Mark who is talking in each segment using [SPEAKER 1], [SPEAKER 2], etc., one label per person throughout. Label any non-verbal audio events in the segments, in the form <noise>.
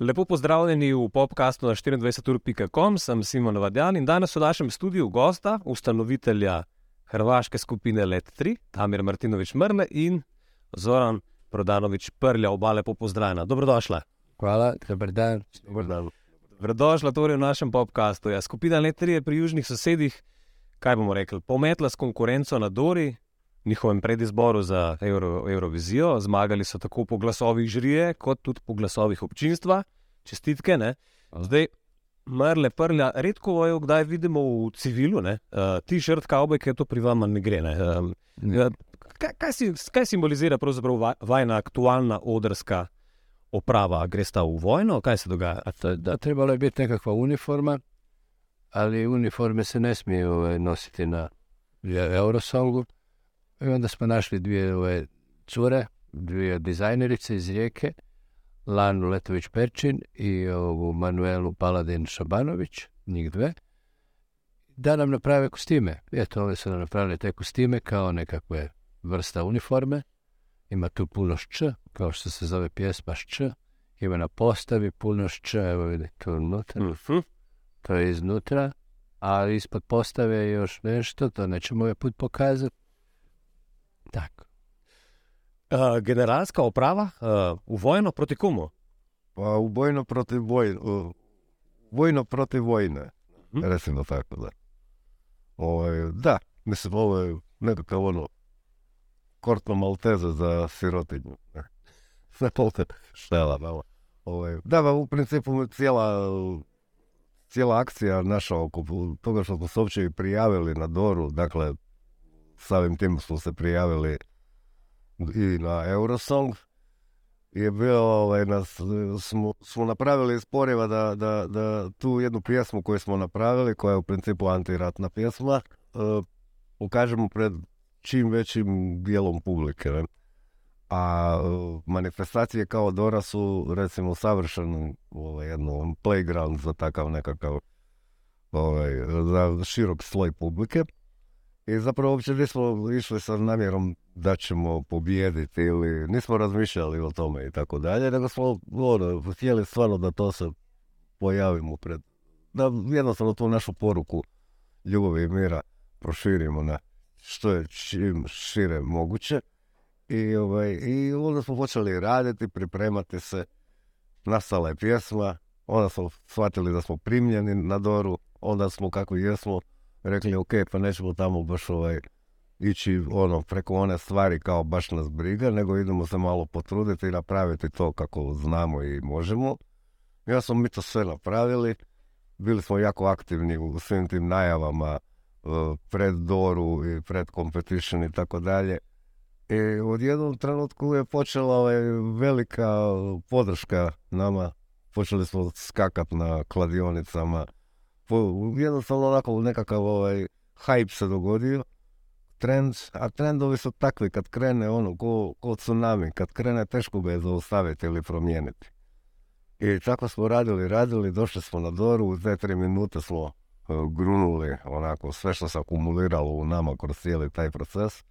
[SPEAKER 1] Lepo pozdravljeni v podkastu na 24.com, sem Simon Vadjan in danes v našem studiu gosta, ustanovitelja hrvaške skupine Let 3, Tamir Martinovič Mrle in Zoran Prodanovič Prlja, oba lepo pozdravljena. Dobrodošla.
[SPEAKER 2] Hvala, dober dan.
[SPEAKER 3] Dobar dan.
[SPEAKER 1] Dobrodošla torej v našem podkastu. Ja, skupina Let 3 je pri južnih sosedih, kaj bomo rekli, pometla s konkurenco na Dori, njihovem predizboru za Euro, Eurovizijo. Zmagali so tako po glasovih žirije, kot tudi po glasovih občinstva. Čestitke. Ne? Zdaj, mrle, prlja, redko jo kdaj vidimo v civilu, uh, ti-shirt, kavboj, ki je to pri vama ne gre. Ne? Um, kaj, kaj, si, kaj simbolizira pravzaprav vajna aktualna odrska oprava? Gre sta v vojno, kaj se dogaja?
[SPEAKER 2] To, da, trebalo je biti nekakva uniforma, ali uniforme se ne smiju nositi na Eurosongu. I onda smo našli dvije ove cure, dvije dizajnerice iz Rijeke, Lanu Letović-Perčin i ovu Manuelu Paladin-Šabanović, njih dve, da nam naprave kostime. Eto, ove su nam napravili te kostime kao nekakve vrsta uniforme. Ima tu puno šč, kao što se zove pjesma šč. Ima na postavi puno šč, evo vidite tu unutra.
[SPEAKER 1] Mhm.
[SPEAKER 2] To je iznutra, a ispod postave je još nešto, to nećemo ovaj put pokazati.
[SPEAKER 1] Uh, generalska oprava uh, v vojno proti komu?
[SPEAKER 3] Pa u bojno protiv vojne, vojno protiv vojne,
[SPEAKER 1] Mhm.
[SPEAKER 3] recimo tako da. Ovaj, da, mislim ovo je nekakav ono kortno malteze za sirotinju. Ne <laughs> polte štela malo. Ovaj, da, ba, u principu cijela, cijela akcija naša oko toga što smo se uopće prijavili na Doru, dakle, samim tim smo se prijavili i na Eurosong, je bio, ovaj, nas, smo, smo napravili iz da, da, da tu jednu pjesmu koju smo napravili, koja je u principu antiratna pjesma, eh, pokažemo pred čim većim dijelom publike. Ne? A eh, manifestacije kao Dora su recimo savršen ovaj, jedno playground za takav nekakav ovaj, za širok sloj publike. I zapravo uopće nismo išli sa namjerom da ćemo pobijediti ili nismo razmišljali o tome i tako dalje, nego smo ono, htjeli stvarno da to se pojavimo pred, da jednostavno tu našu poruku ljubavi i mira proširimo na što je čim šire moguće. I, ovaj, I onda smo počeli raditi, pripremati se, nastala je pjesma, onda smo shvatili da smo primljeni na Doru, onda smo kako jesmo rekli ok, pa nećemo tamo baš ovaj, ići ono preko one stvari kao baš nas briga, nego idemo se malo potruditi i napraviti to kako znamo i možemo. Ja smo mi to sve napravili, bili smo jako aktivni u svim tim najavama eh, pred Doru i pred competition i tako dalje. I u jednom trenutku je počela ovaj, velika podrška nama. Počeli smo skakat na kladionicama. Jednostavno onako nekakav ovaj, hype se dogodio. Trend, a trendovi su takvi kad krene ono ko, ko tsunami, kad krene teško ga je zaustaviti ili promijeniti. I tako smo radili, radili, došli smo na Doru, u te tri minute smo eh, grunuli onako sve što se akumuliralo u nama kroz cijeli taj proces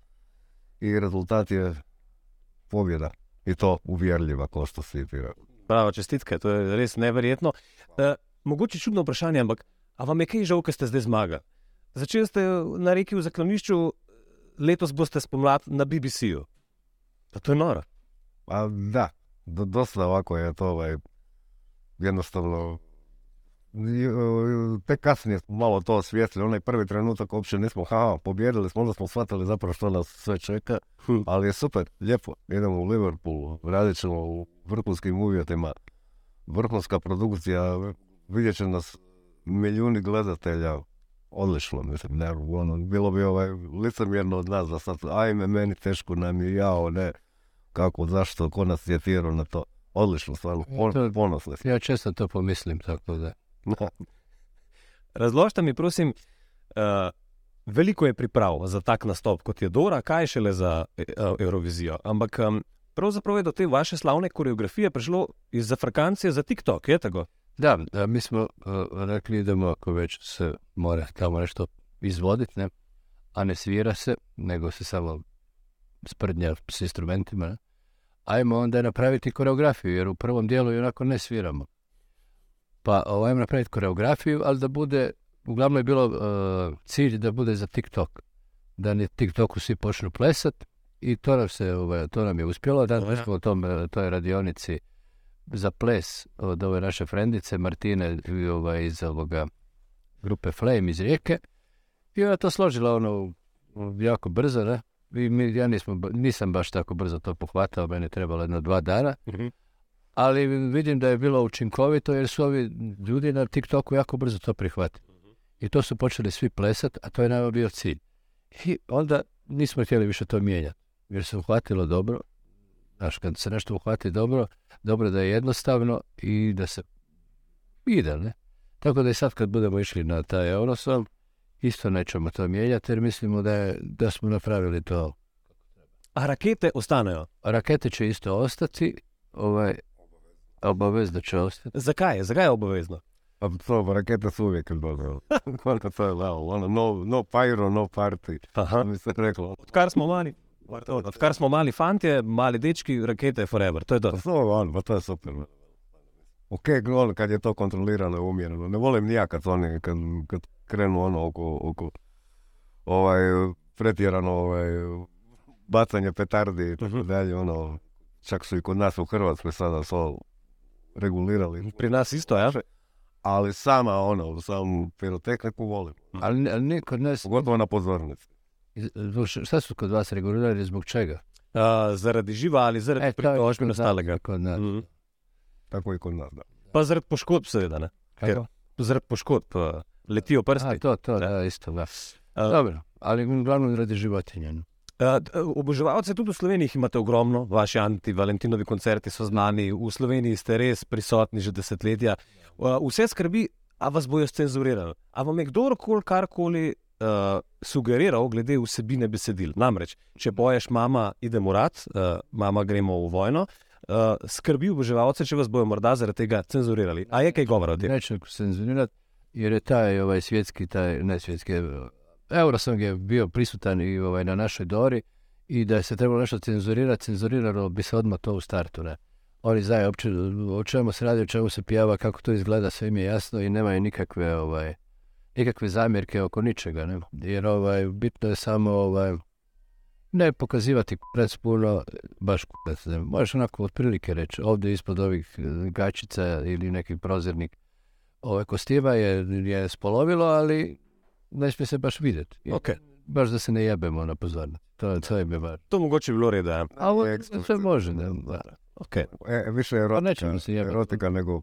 [SPEAKER 3] i rezultat je pobjeda. I to uvjerljiva, ko što si ti rekao.
[SPEAKER 1] Bravo, čestitke, to je res neverjetno. Mogoče čudno vprašanje, ampak a vam je kaj žal, ker ste zdaj zmagali? Začeli ste na reki v zaklonišču, letos boste spomlad na BBC-ju. Pa to je noro.
[SPEAKER 3] A da, do, dosta ovako je to ovaj, jednostavno i, o, tek kasnije smo malo to osvijetili, onaj prvi trenutak uopće nismo, ha, pobjedili smo, onda smo shvatili zapravo što nas sve čeka,
[SPEAKER 1] Hm.
[SPEAKER 3] ali je super, lijepo, idemo u Liverpool, radit ćemo u vrhunskim uvjetima, vrhunska produkcija, vidjet će nas milijuni gledatelja, odlično, mislim, ne, ono, bilo bi ovaj licemjerno od nas da sad, ajme, meni teško nam je, jao, ne, kako, zašto, ko nas je tjerao na to, odlično, stvarno, pon, ponosni smo.
[SPEAKER 2] Ja često to pomislim, tako da.
[SPEAKER 1] Razložite mi, prosim, uh, veliko je priprav za tak nastop, kot je Dora, kaj šele za uh, Eurovizijo. Ampak um, pravzaprav je do te vaše slavne koreografije prišlo iz Afrikancije za TikTok, je tako?
[SPEAKER 2] Da, da, mi smo uh, rekli idemo ako već se mora tamo nešto izvoditi, ne, a ne svira se, nego se samo sprdnja s instrumentima, ne, ajmo onda napraviti koreografiju, jer u prvom dijelu i onako ne sviramo. Pa ovo, ajmo napraviti koreografiju, ali da bude, uglavnom je bilo uh, cilj da bude za TikTok. Da na TikToku svi počnu plesat i to nam, se, ovaj, to nam je uspjelo. Danas
[SPEAKER 1] Dobro.
[SPEAKER 2] smo u tom, toj radionici za ples od ove naše frendice Martine ovaj, iz ovoga grupe Flame iz Rijeke. I ona to složila ono jako brzo, ne? I mi, ja nismo, nisam baš tako brzo to pohvatao, meni je trebalo jedno dva dana,
[SPEAKER 1] Mhm.
[SPEAKER 2] ali vidim da je bilo učinkovito jer su ovi ljudi na TikToku jako brzo to prihvatili. I to su počeli svi plesat, a to je nama bio cilj. I onda nismo htjeli više to mijenjati, jer se uhvatilo dobro. Znaš, kad se nešto uhvati dobro, dobro da je jednostavno i da se ide, ne? Tako da i sad kad budemo išli na taj Eurosong, isto nećemo to mijenjati jer mislimo da, je, da smo napravili to.
[SPEAKER 1] A rakete ostanejo.
[SPEAKER 2] Rakete će isto ostati, ovaj, obavezno će ostati.
[SPEAKER 1] Zakaj? Zakaj je obavezno?
[SPEAKER 3] Pa to, rakete su uvijek dobro. <laughs> Koliko to je lao, ono, no, no pyro, no party.
[SPEAKER 1] Aha.
[SPEAKER 3] Mi se reklo.
[SPEAKER 1] Odkar smo mali, pardon, odkar smo mali fantje, mali dečki, rakete forever. To je to.
[SPEAKER 3] Pa to, ono, pa to je super. Ok, ono, kad je to kontrolirano i umjereno. Ne volim ni ja kad oni, kad, kad krenu ono oko, oko ovaj, pretjerano ovaj, bacanje petardi i tako
[SPEAKER 1] Mhm.
[SPEAKER 3] dalje, ono, čak su i kod nas u Hrvatskoj sada to regulirali.
[SPEAKER 1] Pri nas isto, ja?
[SPEAKER 3] Ali sama ono, sam pirotehniku volim.
[SPEAKER 2] Ali, ali nije kod nas,
[SPEAKER 3] Pogotovo na pozornici.
[SPEAKER 2] Šta su kod vas regulirali, zbog čega?
[SPEAKER 1] A, zaradi živali, zaradi
[SPEAKER 2] E, to je
[SPEAKER 1] pritožbe in ostalega.
[SPEAKER 2] Kod nas.
[SPEAKER 1] Mhm.
[SPEAKER 3] Tako i kod nas, da.
[SPEAKER 1] Pa zaradi poškodb, seveda. Ne?
[SPEAKER 2] Kako?
[SPEAKER 1] Zaradi poškodb uh, letijo prsti.
[SPEAKER 2] A, to, to,
[SPEAKER 1] Da.
[SPEAKER 2] da, isto, da.
[SPEAKER 1] A-
[SPEAKER 2] Dobro, ali uglavnom radi životinja. no.
[SPEAKER 1] Uh, oboževalce tudi v Sloveniji imate ogromno, vaši anti-Valentinovi koncerti so znani, v Sloveniji ste res prisotni že desetletja. Uh, vse skrbi, a vas bojo scenzurirali. A vam je kdorkoli karkoli uh, sugeriral glede vsebine besedil? Namreč, če poješ, mama, idemo rad, uh, mama, gremo v vojno. Uh, skrbi oboževalce, če vas bojo morda zaradi tega cenzurirali. A je kaj govora o tem?
[SPEAKER 2] Neću cenzurirat, jer je taj ovaj svjetski, taj, ne svjetski, Eurosong je bio prisutan i ovaj, na našoj Dori i da se trebalo nešto cenzurirati, cenzuriralo bi se odmah to u startu. Ne? Oni znaju opće o čemu se radi, o čemu se pjeva, kako to izgleda, sve im je jasno i nemaju nikakve, ovaj, nikakve zamjerke oko ničega. Ne? Jer ovaj, bitno je samo ovaj, ne pokazivati kurac puno, baš kurac. Ne? Možeš onako otprilike reći, ovdje ispod ovih eh, gačica ili neki prozirnik ove kostima je, je spolovilo, ali ne smije se baš vidjeti.
[SPEAKER 1] Okay.
[SPEAKER 2] Baš da se ne jebemo na pozornost. To, to je bar.
[SPEAKER 1] To mogoče bi bilo reda.
[SPEAKER 2] A ovo sve može. Ne? Da.
[SPEAKER 1] Okay.
[SPEAKER 3] E, više erotika,
[SPEAKER 2] nećemo se
[SPEAKER 3] erotika nego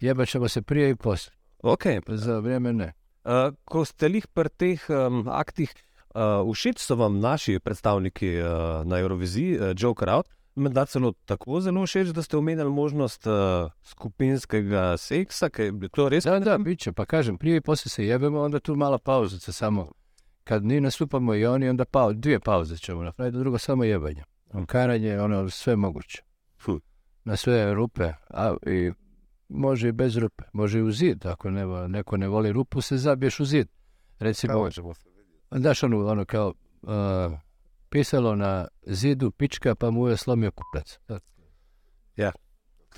[SPEAKER 2] Jebat ćemo se prije i poslije.
[SPEAKER 1] Okay.
[SPEAKER 2] Za vrijeme ne.
[SPEAKER 1] Uh, ko ste lih pri teh um, aktih, uh, všeč so vam naši predstavniki uh, na Euroviziji, uh, Joker Out, menda celo tako zelo všeč, da ste omenjali možnost uh, skupinskega seksa, ki je bilo to res.
[SPEAKER 2] Da, da, bit će. Pa kažem, prije i poslije se jebemo, onda tu mala pauzica samo. Kad mi nastupamo i oni, onda pau, dvije pauze ćemo napraviti, drugo samo jebanje. Karanje, ono, sve moguće.
[SPEAKER 1] Hm.
[SPEAKER 2] Na sve rupe, a i može i bez rupe, može i u zid. Ako ne, neko ne voli rupu, se zabiješ u zid. Recimo, daš ono, ono kao uh, pisalo na zidu pička, pa mu je slomio kurac.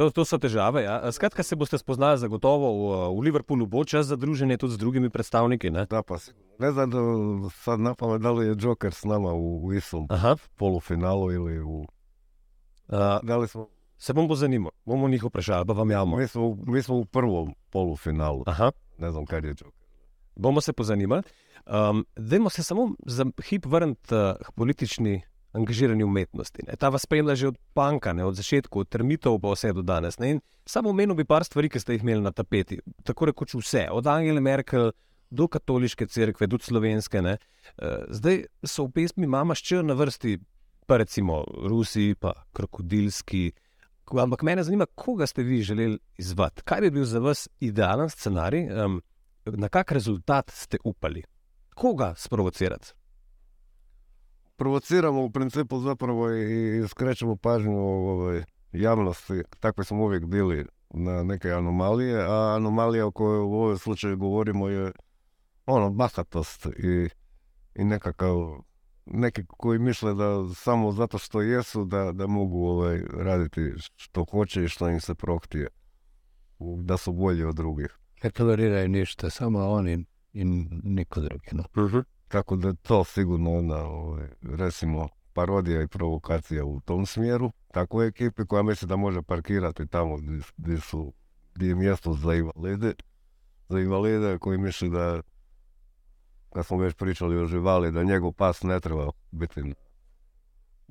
[SPEAKER 1] To, to so težave. Ja. Skratka, se boste spoznali zagotovo v, v Liverpoolu, bo čas za druženje tudi z drugimi predstavniki. Ne?
[SPEAKER 3] Da, pa. Ne znam da sad na pamet da li je Joker s nama istom
[SPEAKER 1] Aha.
[SPEAKER 3] polufinalu ili u...
[SPEAKER 1] Uh,
[SPEAKER 3] Da li smo...
[SPEAKER 1] se bom bo zanimal, bomo njih vprašali, pa vam javimo.
[SPEAKER 3] Mi smo, mi smo u prvom polufinalu.
[SPEAKER 1] Aha.
[SPEAKER 3] Ne znam kad je Joker.
[SPEAKER 1] bomo se pozanimali. Um, Dajmo se samo za hip vrniti uh, k politični angažirani umetnosti. Ne. Ta vas spremlja že od panka, ne, od začetka, od termitov pa vse do danes. Samo omenil bi par stvari, ki ste jih imeli na tapeti. Tako rekoč vse, od Angele Merkel do katoliške cerkve, do slovenske. Ne. Uh, zdaj so v pesmi Mama ščer na vrsti, pa recimo Rusi, pa krokodilski. Ampak mene zanima, koga ste vi želeli izvati? Kaj bi bil za vas idealen scenarij? Um, na kak rezultat ste upali? Koga sprovocirati?
[SPEAKER 3] Provociramo u principu zapravo i skrećemo pažnju ovaj, javnosti. Takvi smo uvijek bili na neke anomalije, a anomalija o kojoj u ovom slučaju govorimo je ono, bahatost i, i nekakav neki koji misle da samo zato što jesu da, da mogu ovaj, raditi što hoće i što im se prohtije. U- Da su bolji od drugih.
[SPEAKER 2] Ne toleriraju ništa, samo oni i niko drugi. No.
[SPEAKER 3] Tako da je to sigurno jedna, ovaj, recimo, parodija i provokacija u tom smjeru. Takvoj ekipi koja misli da može parkirati tamo gdje, gdje su, gdje je mjesto za invalide. Za invalide koji misli da, kad smo već pričali o živali, da njegov pas ne treba biti na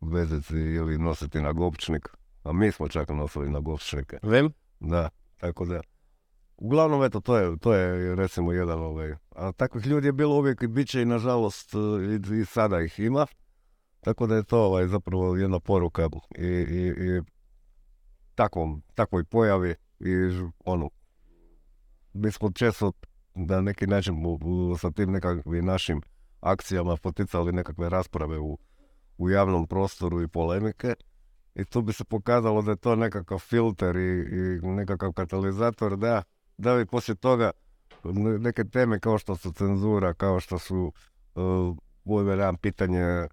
[SPEAKER 3] vezici ili nositi na gopčnik. A mi smo čak nosili na gopčnike.
[SPEAKER 1] Vem,
[SPEAKER 3] Da, tako da. Uglavnom, eto, to je, to je recimo jedan ovaj. A takvih ljudi je bilo uvijek i bit će i nažalost i, i sada ih ima. Tako da je to ovaj, zapravo jedna poruka i, i, i takvom, takvoj pojavi i ono, mi smo često na neki način sa tim nekakvim našim akcijama poticali nekakve rasprave u, u javnom prostoru i polemike. I tu bi se pokazalo da je to nekakav filter i, i nekakav katalizator da, da bi poslije toga ne- neke teme kao što su cenzura, kao što su uh, pitanje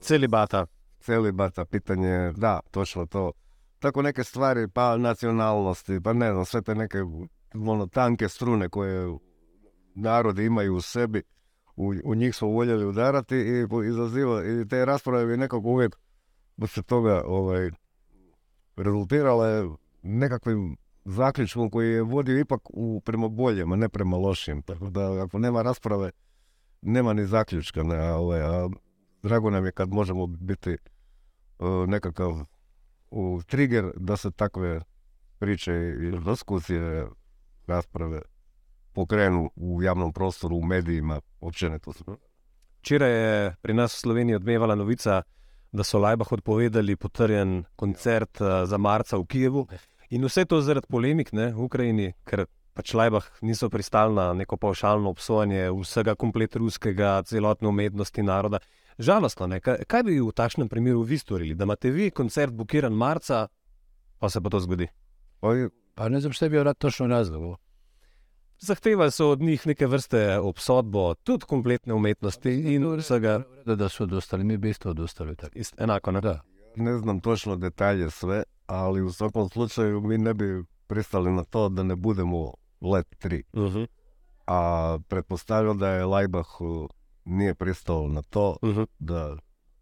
[SPEAKER 1] celibata.
[SPEAKER 3] celibata, pitanje, da, točno to. Tako neke stvari, pa nacionalnosti, pa ne znam, sve te neke ono, tanke strune koje narodi imaju u sebi, u, u njih smo voljeli udarati i izaziva, i te rasprave bi nekako uvijek se toga ovaj, rezultirale nekakvim zaključkom koji je vodio ipak u, prema boljem, a ne prema lošim. Tako da ako nema rasprave, nema ni zaključka. Ne, ovaj, a drago nam je kad možemo biti uh, nekakav u trigger da se takve priče i diskusije, rasprave pokrenu u javnom prostoru, u medijima, općenito.
[SPEAKER 1] Včeraj je pri nas v Sloveniji odmevala novica, da so Lajbah odpovedali potrjen koncert eh, za marca v Kijevu. In vse to zaradi polemik ne, v Ukrajini, ker pač Lajbah niso pristali na neko pavšalno obsojanje vsega komplet ruskega, celotne umetnosti naroda. Žalostno, ne? Kaj, kaj bi v takšnem primeru vi storili, da imate vi koncert blokiran marca, pa se pa to zgodi?
[SPEAKER 3] Oj,
[SPEAKER 2] Pa ne znam šta je bio rad točno razlog.
[SPEAKER 1] Zahtevali so od njih neke vrste obsodbo, tudi kompletne umetnosti in vsega
[SPEAKER 2] Da, da su odustali, mi bi isto odustali. Tako.
[SPEAKER 1] ist- enako. Ne?
[SPEAKER 2] Da.
[SPEAKER 3] ne znam točno detalje sve, ali u svakom slučaju mi ne bi pristali na to da ne budemo let 3.
[SPEAKER 1] Uh
[SPEAKER 3] A pretpostavljam da je Lajbah uh, nije pristao na to
[SPEAKER 1] -huh.
[SPEAKER 3] da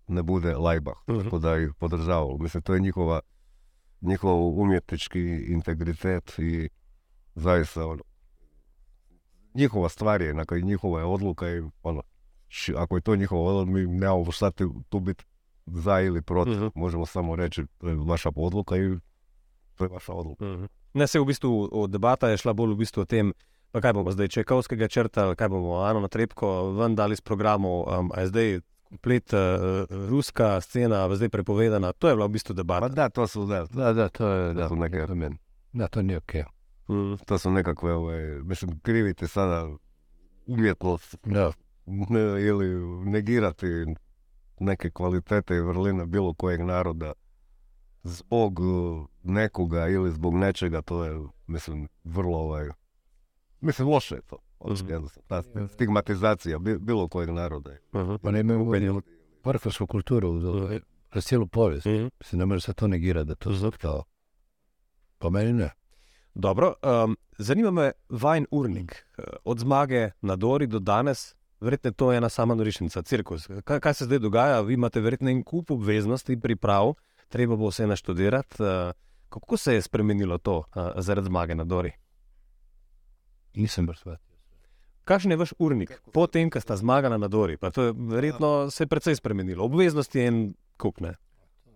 [SPEAKER 3] ne bude Lajbah,
[SPEAKER 1] Mhm.
[SPEAKER 3] tako da ih podržavao. Mislim, to je njihova, njihov umjetnički integritet i zaista ono, njihova stvar je, dakle, njihova je odluka i ono, š- ako je to njihova odluka, mi nemamo šta ti tu biti za ili protiv.
[SPEAKER 1] Mhm.
[SPEAKER 3] Možemo samo reći, to je vaša odluka i to je vaša odluka.
[SPEAKER 1] Mhm. Ne, se v bistvu o, debata je šla bolj v bistvu o tem, pa kaj bomo zdaj Čekovskega črtali, kaj bomo Ano na Trepko ven dali iz programov, um, a je zdaj komplet uh, ruska scena zdaj prepovedana. To je bila v bistvu
[SPEAKER 3] Pa
[SPEAKER 1] debata.
[SPEAKER 3] da, to su, da,
[SPEAKER 2] Da, da, to je, da,
[SPEAKER 3] neke-
[SPEAKER 2] to. Da, to nije okej.
[SPEAKER 1] Mhm.
[SPEAKER 3] To su nekakve, ovaj, mislim, krivite sada umjetnost
[SPEAKER 2] Da,
[SPEAKER 3] ne- ili negirati neke kvalitete i vrline bilo kojeg naroda zbog uh, nekoga ili zbog nečega, to je, mislim, vrlo, ovaj, mislim, loše je to.
[SPEAKER 1] Mhm.
[SPEAKER 3] Jednostavno, ta stigmatizacija bi- bilo kojeg naroda.
[SPEAKER 1] Mhm.
[SPEAKER 2] pa ne imaju vrhunsku kulturu kroz cijelu povijest.
[SPEAKER 1] Mhm.
[SPEAKER 2] Se ne može se to negirati da to kao. Po meni ne.
[SPEAKER 1] Dobro, um, zanima me vajen urnik. Eh, Od zmage na Dori do danes, verjetno je to ena sama norišnica, cirkus. Kaj, kaj se zdaj dogaja? Vi imate verjetno en kup obveznosti, priprav, treba bo vse naštudirati. Uh, kako se je spremenilo to uh, zaradi zmage na Dori?
[SPEAKER 2] Nisam baš shvatio.
[SPEAKER 1] Kakšen je vaš urnik, potem, ko sta zmagala na Dori? Pa to je verjetno se je precej spremenilo. Obveznosti je en kup, ne?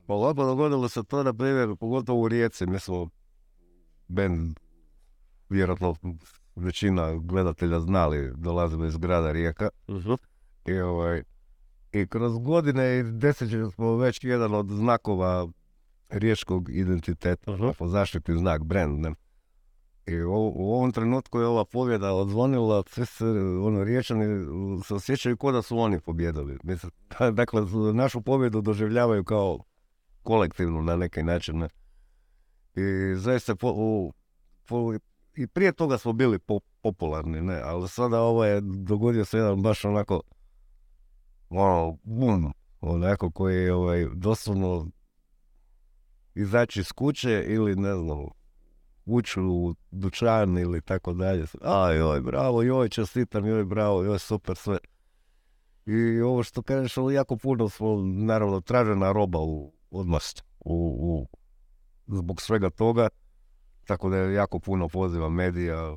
[SPEAKER 3] Pa lako dogodilo se to, na primjer, pogotovo u Rijeci, mi smo, ben, vjerojatno većina gledatelja znali, dolazimo iz grada Rijeka, I, ovaj, I kroz godine i desetljeća smo već jedan od znakova riječkog identiteta, po zaštitni znak, brand. Ne? I u, u ovom trenutku je ova pobjeda odzvonila, svi se, ono, riječani se osjećaju kao da su oni pobjedili. Mislim, <laughs> dakle, našu pobjedu doživljavaju kao kolektivnu na neki način. Ne? I zaista po, u, po, i prije toga smo bili po- popularni, ne, ali sada ovo je, dogodio se jedan baš onako, ono, bum, onako koji je ovaj, doslovno izaći iz kuće ili ne znam, ući u dućan ili tako dalje. A joj, bravo, joj, čestitam, joj, bravo, joj, super, sve. I ovo što kažeš, jako puno smo, naravno, tražena roba u, odmah u, u, zbog svega toga. Tako da je jako puno poziva medija.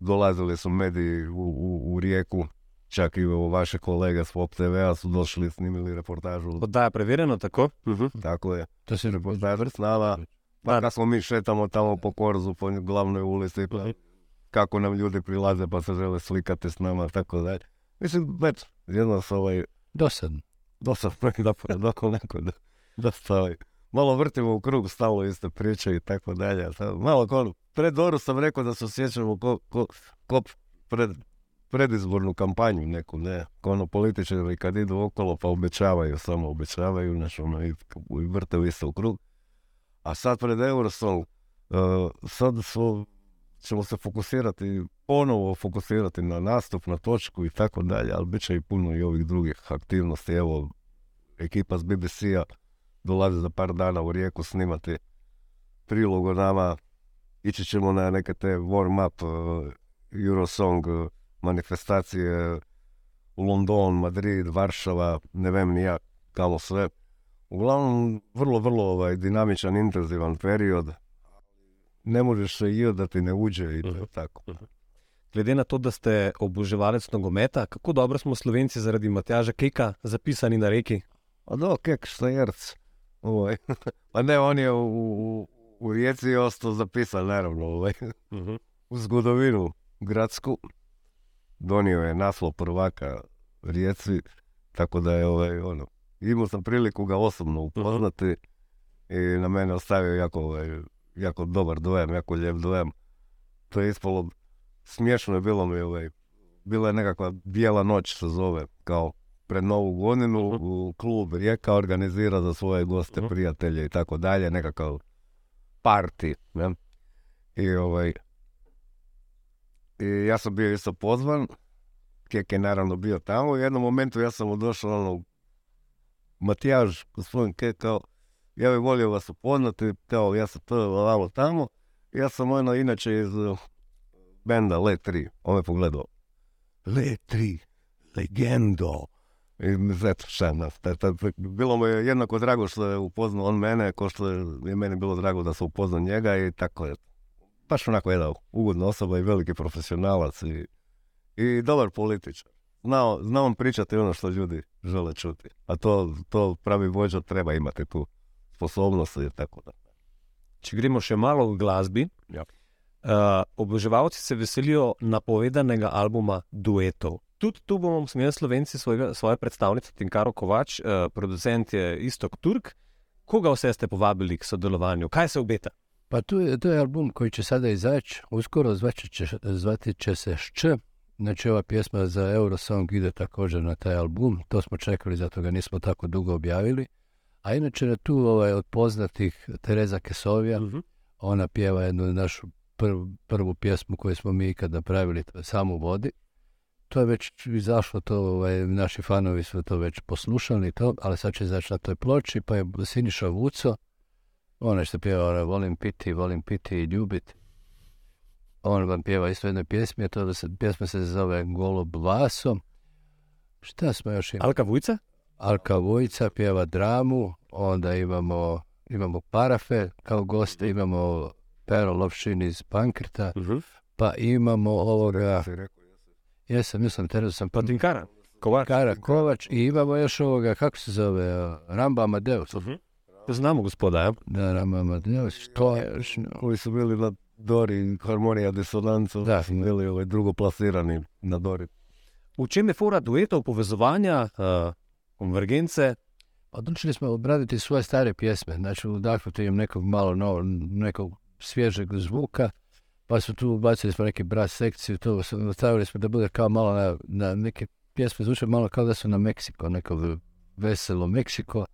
[SPEAKER 3] Dolazili su mediji u, u, u Rijeku, čak i evo, vaše kolege s Pop TV-a su došli, snimili reportažu.
[SPEAKER 1] Oddaja preverjeno, tako?
[SPEAKER 3] Tako je.
[SPEAKER 2] To se
[SPEAKER 3] Reportaž s nama. Pa
[SPEAKER 1] Da.
[SPEAKER 3] kad smo mi šetamo tamo po Korzu, po glavnoj ulici, pa kako nam ljudi prilaze pa se žele slikati s nama, tako dalje. Mislim, već, jedno s ovaj,
[SPEAKER 2] dosadno.
[SPEAKER 3] dok neko da, dosta ovaj, malo vrtimo u krug, stalno iste priče i tako dalje. Malo ko, pred Doru sam rekao da se osjećamo ko, ko, pred, predizbornu kampanju neku, ne, ko ono političari kad idu okolo pa obećavaju, samo obećavaju, znači ono, i, i vrte se u krug. A sad pred Eurosong, uh, sad smo, ćemo se fokusirati, ponovo fokusirati na nastup, na točku i tako dalje, ali bit će i puno i ovih drugih aktivnosti. Evo, ekipa s BBC-a dolazi za par dana u Rijeku snimati prilog o nama. Ići ćemo na neke te warm-up uh, Eurosong uh, manifestacije u London, Madrid, Varšava, ne vem ni ja kamo sve. Uglavnom, vrlo, vrlo ovaj, dinamičan, intenzivan period. Ne možeš se i da ti ne uđe i to je
[SPEAKER 1] Mhm.
[SPEAKER 3] tako.
[SPEAKER 1] Glede na to, da ste oboževalec nogometa, kako dobro smo Slovenci zaradi Matjaža Keka zapisani na reki?
[SPEAKER 3] A do, kek, šta jerc. Ovaj. <laughs> Pa ne, on je u, u, u Rijeci ostao zapisan, naravno, ovaj. <laughs> u zgodovinu gradsku. Donio je naslov prvaka Rijeci, tako da je ovaj, ono, imao sam priliku ga osobno upoznati i na mene ostavio jako, ovaj, jako dobar dojam, jako lijep dojam. To je ispalo, smiješno je bilo mi, ovaj, bila je nekakva bijela noć se zove, kao pred novu godinu
[SPEAKER 1] Mhm.
[SPEAKER 3] u klub Rijeka organizira za svoje goste,
[SPEAKER 1] Mhm.
[SPEAKER 3] prijatelje i tako dalje, nekakav party, ne? I ovaj, i ja sam bio isto pozvan, Kek je naravno bio tamo, u jednom momentu ja sam mu došao ono, Matijaž, gospodin Kek, kao, ja bih volio vas upoznati, kao, ja sam to ovamo tamo, ja sam ono, inače iz uh, benda Le 3, on me pogledao, Le 3, legendo, i eto, bilo mu je jednako drago što je upoznao on mene, kao što je meni bilo drago da sam upoznao njega i tako je. Baš onako jedna ugodna osoba i veliki profesionalac i, i dobar političar. Znao, znao on pričati ono što ljudi žele čuti. A to, to pravi vođa treba imati tu sposobnost i tako da.
[SPEAKER 1] Če gremo še malo v glasbi.
[SPEAKER 3] Ja.
[SPEAKER 1] Uh, oboževalci se veselijo napovedanega albuma Duetov. Tudi tu bomo smeli slovenci svojega, svoje predstavnice, Tinkaro Kovač, uh, producent je Istok Turk. Koga vse ste povabili k sodelovanju? Kaj se obeta?
[SPEAKER 2] Pa tu je, to je album koji će sada izaći, uskoro zvaći će, zvati će se Šč. Znači ova pjesma za Eurosong ide također na taj album, to smo čekali, zato ga nismo tako dugo objavili. A inače je tu ovaj, od poznatih Tereza Kesovija, ona pjeva jednu našu prvu, prvu pjesmu koju smo mi ikad napravili, to Samo vodi. To je već izašlo, to ovaj, naši fanovi su to već poslušali, to, ali sad će izaći na toj ploči, pa je Siniša Vuco, onaj što pjeva ono, volim piti, volim piti i ljubiti. On vam pjeva isto jednoj pjesmi, a to da se, pjesma se zove Golub Vaso. Šta smo još imali?
[SPEAKER 1] Alka Vujca?
[SPEAKER 2] Alka Vujca pjeva dramu, onda imamo, imamo Parafe kao goste, imamo Pero Lovšin iz Pankrta, pa imamo ovoga,
[SPEAKER 3] rekao,
[SPEAKER 2] jesam, mislim, Terezu sam
[SPEAKER 1] Pa Tinkara. Kovač.
[SPEAKER 2] Kara Kovač i imamo još ovoga, kako se zove, Ramba Amadeus.
[SPEAKER 1] Znamo gospoda, ja?
[SPEAKER 2] Da, Ramba Amadeus, što je još?
[SPEAKER 3] koji su bili na Dori, Harmonija Disonanco,
[SPEAKER 2] Da.
[SPEAKER 3] su bili ovaj drugo plasirani na Dori.
[SPEAKER 1] V čem je fora duetov, povezovanja, uh, konvergence?
[SPEAKER 2] Odlučili smo obraditi svoje stare pjesme, znači udahnuti im nekog malo novo, nekog svježeg zvuka, pa su tu ubacili smo neke brass sekciju, to su- stavili smo da bude kao malo na, na neke pjesme zvuče malo kao da su na Meksiko, neko veselo Meksiko,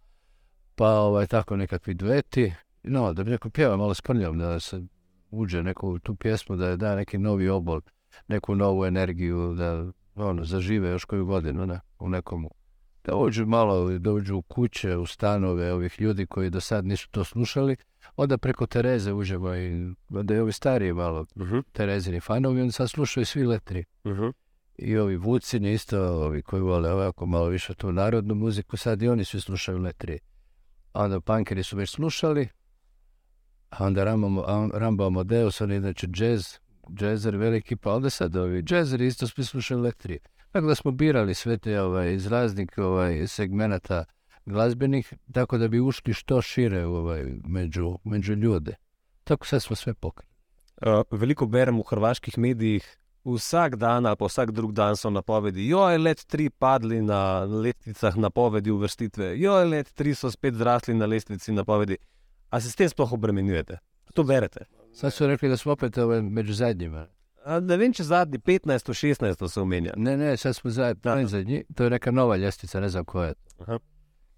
[SPEAKER 2] pa ovaj, tako nekakvi dueti, no, da bi neko pjeva malo s prnjom, da se uđe neko u tu pjesmu, da je da neki novi obol, neku novu energiju, da ono, zažive još koju godinu ne, u nekom da uđu malo, da uđu u kuće, u stanove ovih ljudi koji do sad nisu to slušali. Onda preko Tereze uđemo i da je ovi stariji malo
[SPEAKER 1] Mhm,
[SPEAKER 2] Terezini fanovi, oni sad slušaju svi letri.
[SPEAKER 1] mhm.
[SPEAKER 2] I ovi Vucini isto, ovi koji vole ovako malo više tu narodnu muziku, sad i oni svi slušaju letri. A onda punkeri su već slušali, a onda Rambo, Rambo Amadeus, on je inače jazz, jazzer veliki, pa onda sad ovi jazzeri isto svi slušaju letri. Tako da smo birali sve te ovaj, iz raznih ovaj, segmenata glazbenih, tako da bi ušli što šire ovaj, među, među ljude. Tako sad smo sve pokrili.
[SPEAKER 1] Uh, veliko berem v hrvaških medijih, vsak dan ali pa vsak drug dan so napovedi. Joj, let 3 padli na lestvicah napovedi uvrstitve, joj, let 3 so spet zrasli na lestvici napovedi. A se s tem sploh obremenjujete? To berete?
[SPEAKER 2] Sad su rekli da smo opet među zadnjima.
[SPEAKER 1] A, ne vem, če zadnji 15, 16 se omenja.
[SPEAKER 2] Ne, ne, sad smo za,
[SPEAKER 1] Da.
[SPEAKER 2] predzadnji. To je neka nova ljestvica, ne znam koja je.
[SPEAKER 1] Aha.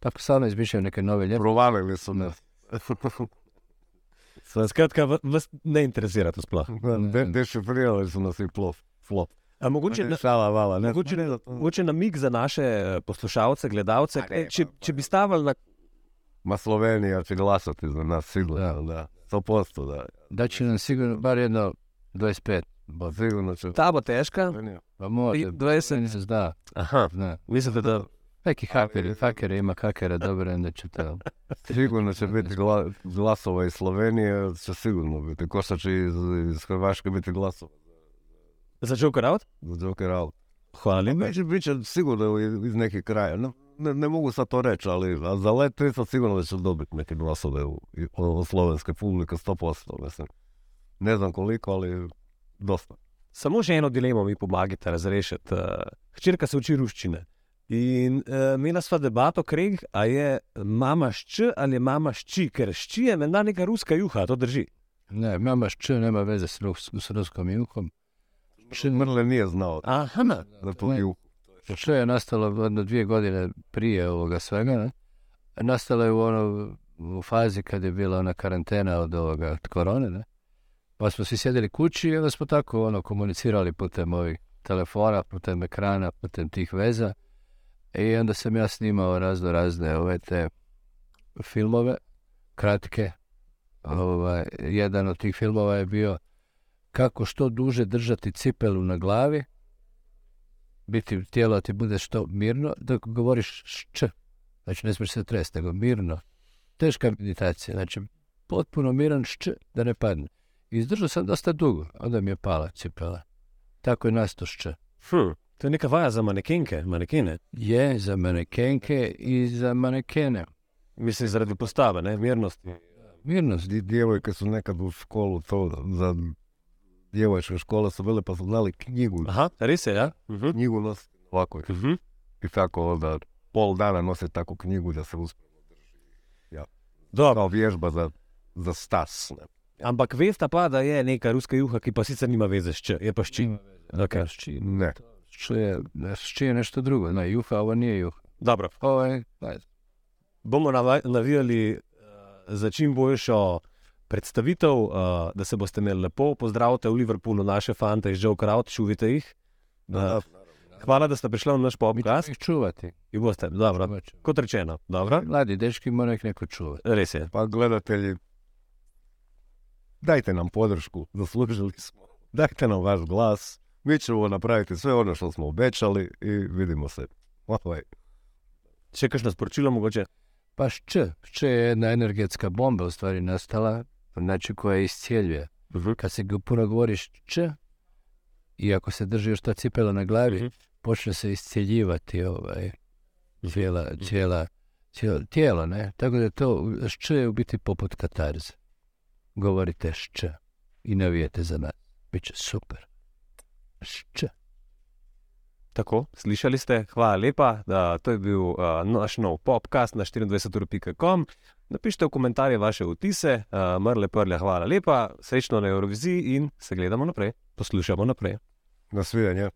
[SPEAKER 2] Tako stalno izmišljaju neke nove ljestvice.
[SPEAKER 3] Provalili su nas. <laughs>
[SPEAKER 1] Skratka, va- vas ne interesira to sploh.
[SPEAKER 3] De, dešifrirali su nas i plov. Flop.
[SPEAKER 1] A mogoče, na,
[SPEAKER 3] Šala, vala. Ne,
[SPEAKER 1] mogoče,
[SPEAKER 3] ne,
[SPEAKER 1] mogoče namig za naše eh, poslušalce, gledalce,
[SPEAKER 3] A ne,
[SPEAKER 1] e, če,
[SPEAKER 3] pa-
[SPEAKER 1] če bi stavili na
[SPEAKER 3] Ma Slovenija će glasati za nas, sigurno,
[SPEAKER 2] Da.
[SPEAKER 3] da. 100%, da.
[SPEAKER 2] Da će nam sigurno bar jedno 25. Bod.
[SPEAKER 3] Sigurno će...
[SPEAKER 1] ta bo težka.
[SPEAKER 2] Pa.
[SPEAKER 1] I 20.
[SPEAKER 2] se Zna,
[SPEAKER 1] Aha,
[SPEAKER 2] zna.
[SPEAKER 1] mislite da
[SPEAKER 2] Neki hakeri, hakeri ima hakera, dobro, onda će to.
[SPEAKER 3] Sigurno će biti gla, glasova iz Slovenije, će sigurno biti. Ko što će iz, iz Hrvaške biti glasova
[SPEAKER 1] za Joker out?
[SPEAKER 3] za Joker out.
[SPEAKER 1] Hvala lepa.
[SPEAKER 3] Neće biti sigurno iz, nekih kraja. Ne, ne, ne mogu sad to reći, ali a za let 300 sigurno da će dobiti neke glasove u, i- od slovenske publike, 100%. Mislim. Ne znam koliko, ali dosta.
[SPEAKER 1] Samo še eno dilemo mi pomagate razrešiti. Uh, hčerka se uči ruščine. In uh, imela sva debato, kreg, a je mama šč ali mama šči, ker šči je menda neka ruska juha, to drži.
[SPEAKER 2] Ne, mama š nema veze s, rus, s ruskom juhom.
[SPEAKER 3] Mrle nije znao
[SPEAKER 1] Aha,
[SPEAKER 3] da to ju.
[SPEAKER 2] Što je nastalo jedno dvije godine prije ovoga svega, ne? Nastalo je u ono, u fazi kad je bila ona karantena od ovoga, od korone, ne? Pa smo svi sjedili kući i onda smo tako ono komunicirali putem ovih telefona, putem ekrana, putem tih veza. I onda sam ja snimao razno razne ove te filmove, kratke. Ovaj, jedan od tih filmova je bio kako što duže držati cipelu na glavi, biti tijelo ti bude što mirno, dok govoriš šč. Znači ne smiješ se tresti, nego mirno. Teška meditacija, znači potpuno miran šč da ne padne. Izdržao sam dosta dugo, onda mi je pala cipela. Tako je nasto
[SPEAKER 1] to je neka vaja za manekenke, manekene.
[SPEAKER 2] Je za manekenke i za manekene.
[SPEAKER 1] Mislim, zaradi postave, ne, mirnosti.
[SPEAKER 2] Mirnost.
[SPEAKER 3] Djevojke su nekad u školu to za djevojčke škole su bile pa su znali knjigu.
[SPEAKER 1] Aha, res je, ja? Mhm.
[SPEAKER 3] Knjigu nositi ovako
[SPEAKER 1] Mhm.
[SPEAKER 3] i tako onda pol dana nose takvu knjigu da se uspije
[SPEAKER 1] Dobro,
[SPEAKER 3] kao vježba za, za stas. Ne.
[SPEAKER 1] ampak veste pa, da je neka ruska juha, ki pa sicer nima veze s č, je pa šči. Okay.
[SPEAKER 2] Šči,
[SPEAKER 3] ne.
[SPEAKER 2] Šči, je, šči je nešto drugo. Ne, juha, ovo nije juha.
[SPEAKER 1] Dobro,
[SPEAKER 2] Ovo je, ne,
[SPEAKER 1] bomo navijali uh, za čim boljšo predstavitev, uh, da se boste imeli lepo. Pozdravite v Liverpoolu naše fante iz Joe Crowd, čuvite jih. Uh, hvala, da ste prišli na naš podcast.
[SPEAKER 2] ih čuvati.
[SPEAKER 1] I boste, dobro,
[SPEAKER 2] Čuvat ćemo.
[SPEAKER 1] kot rečeno, dobro,
[SPEAKER 2] Mladi dečki mora ih neko čuvati.
[SPEAKER 1] res je.
[SPEAKER 3] Pa gledatelji, dajte nam podršku, zaslužili smo. Dajte nam vaš glas, mi ćemo napraviti sve ono što smo obećali i vidimo se. Ovaj.
[SPEAKER 1] Še kakšno sporočilo mogoče?
[SPEAKER 2] Pa šč, šč je jedna energetska bomba u stvari nastala, znači koja iscijeljuje.
[SPEAKER 1] Mhm.
[SPEAKER 2] Kad se go- puno govoriš č, i ako se drži još ta cipela na glavi,
[SPEAKER 1] Mhm.
[SPEAKER 2] počne se iscijeljivati ovaj, cijela, cijela, cijelo tijelo, ne? Tako da je to, šč je u biti poput katarze. Govorite šč i navijete za nas. Biće super. Šč.
[SPEAKER 1] Tako, slišali ste, hvala lepa, da to je bil uh, naš nov podcast na 24.com. Napišite v komentarje vaše vtise, uh, mrle prle, hvala lepa, srečno na Euroviziji in se gledamo naprej, poslušamo naprej.
[SPEAKER 3] Na svidenje.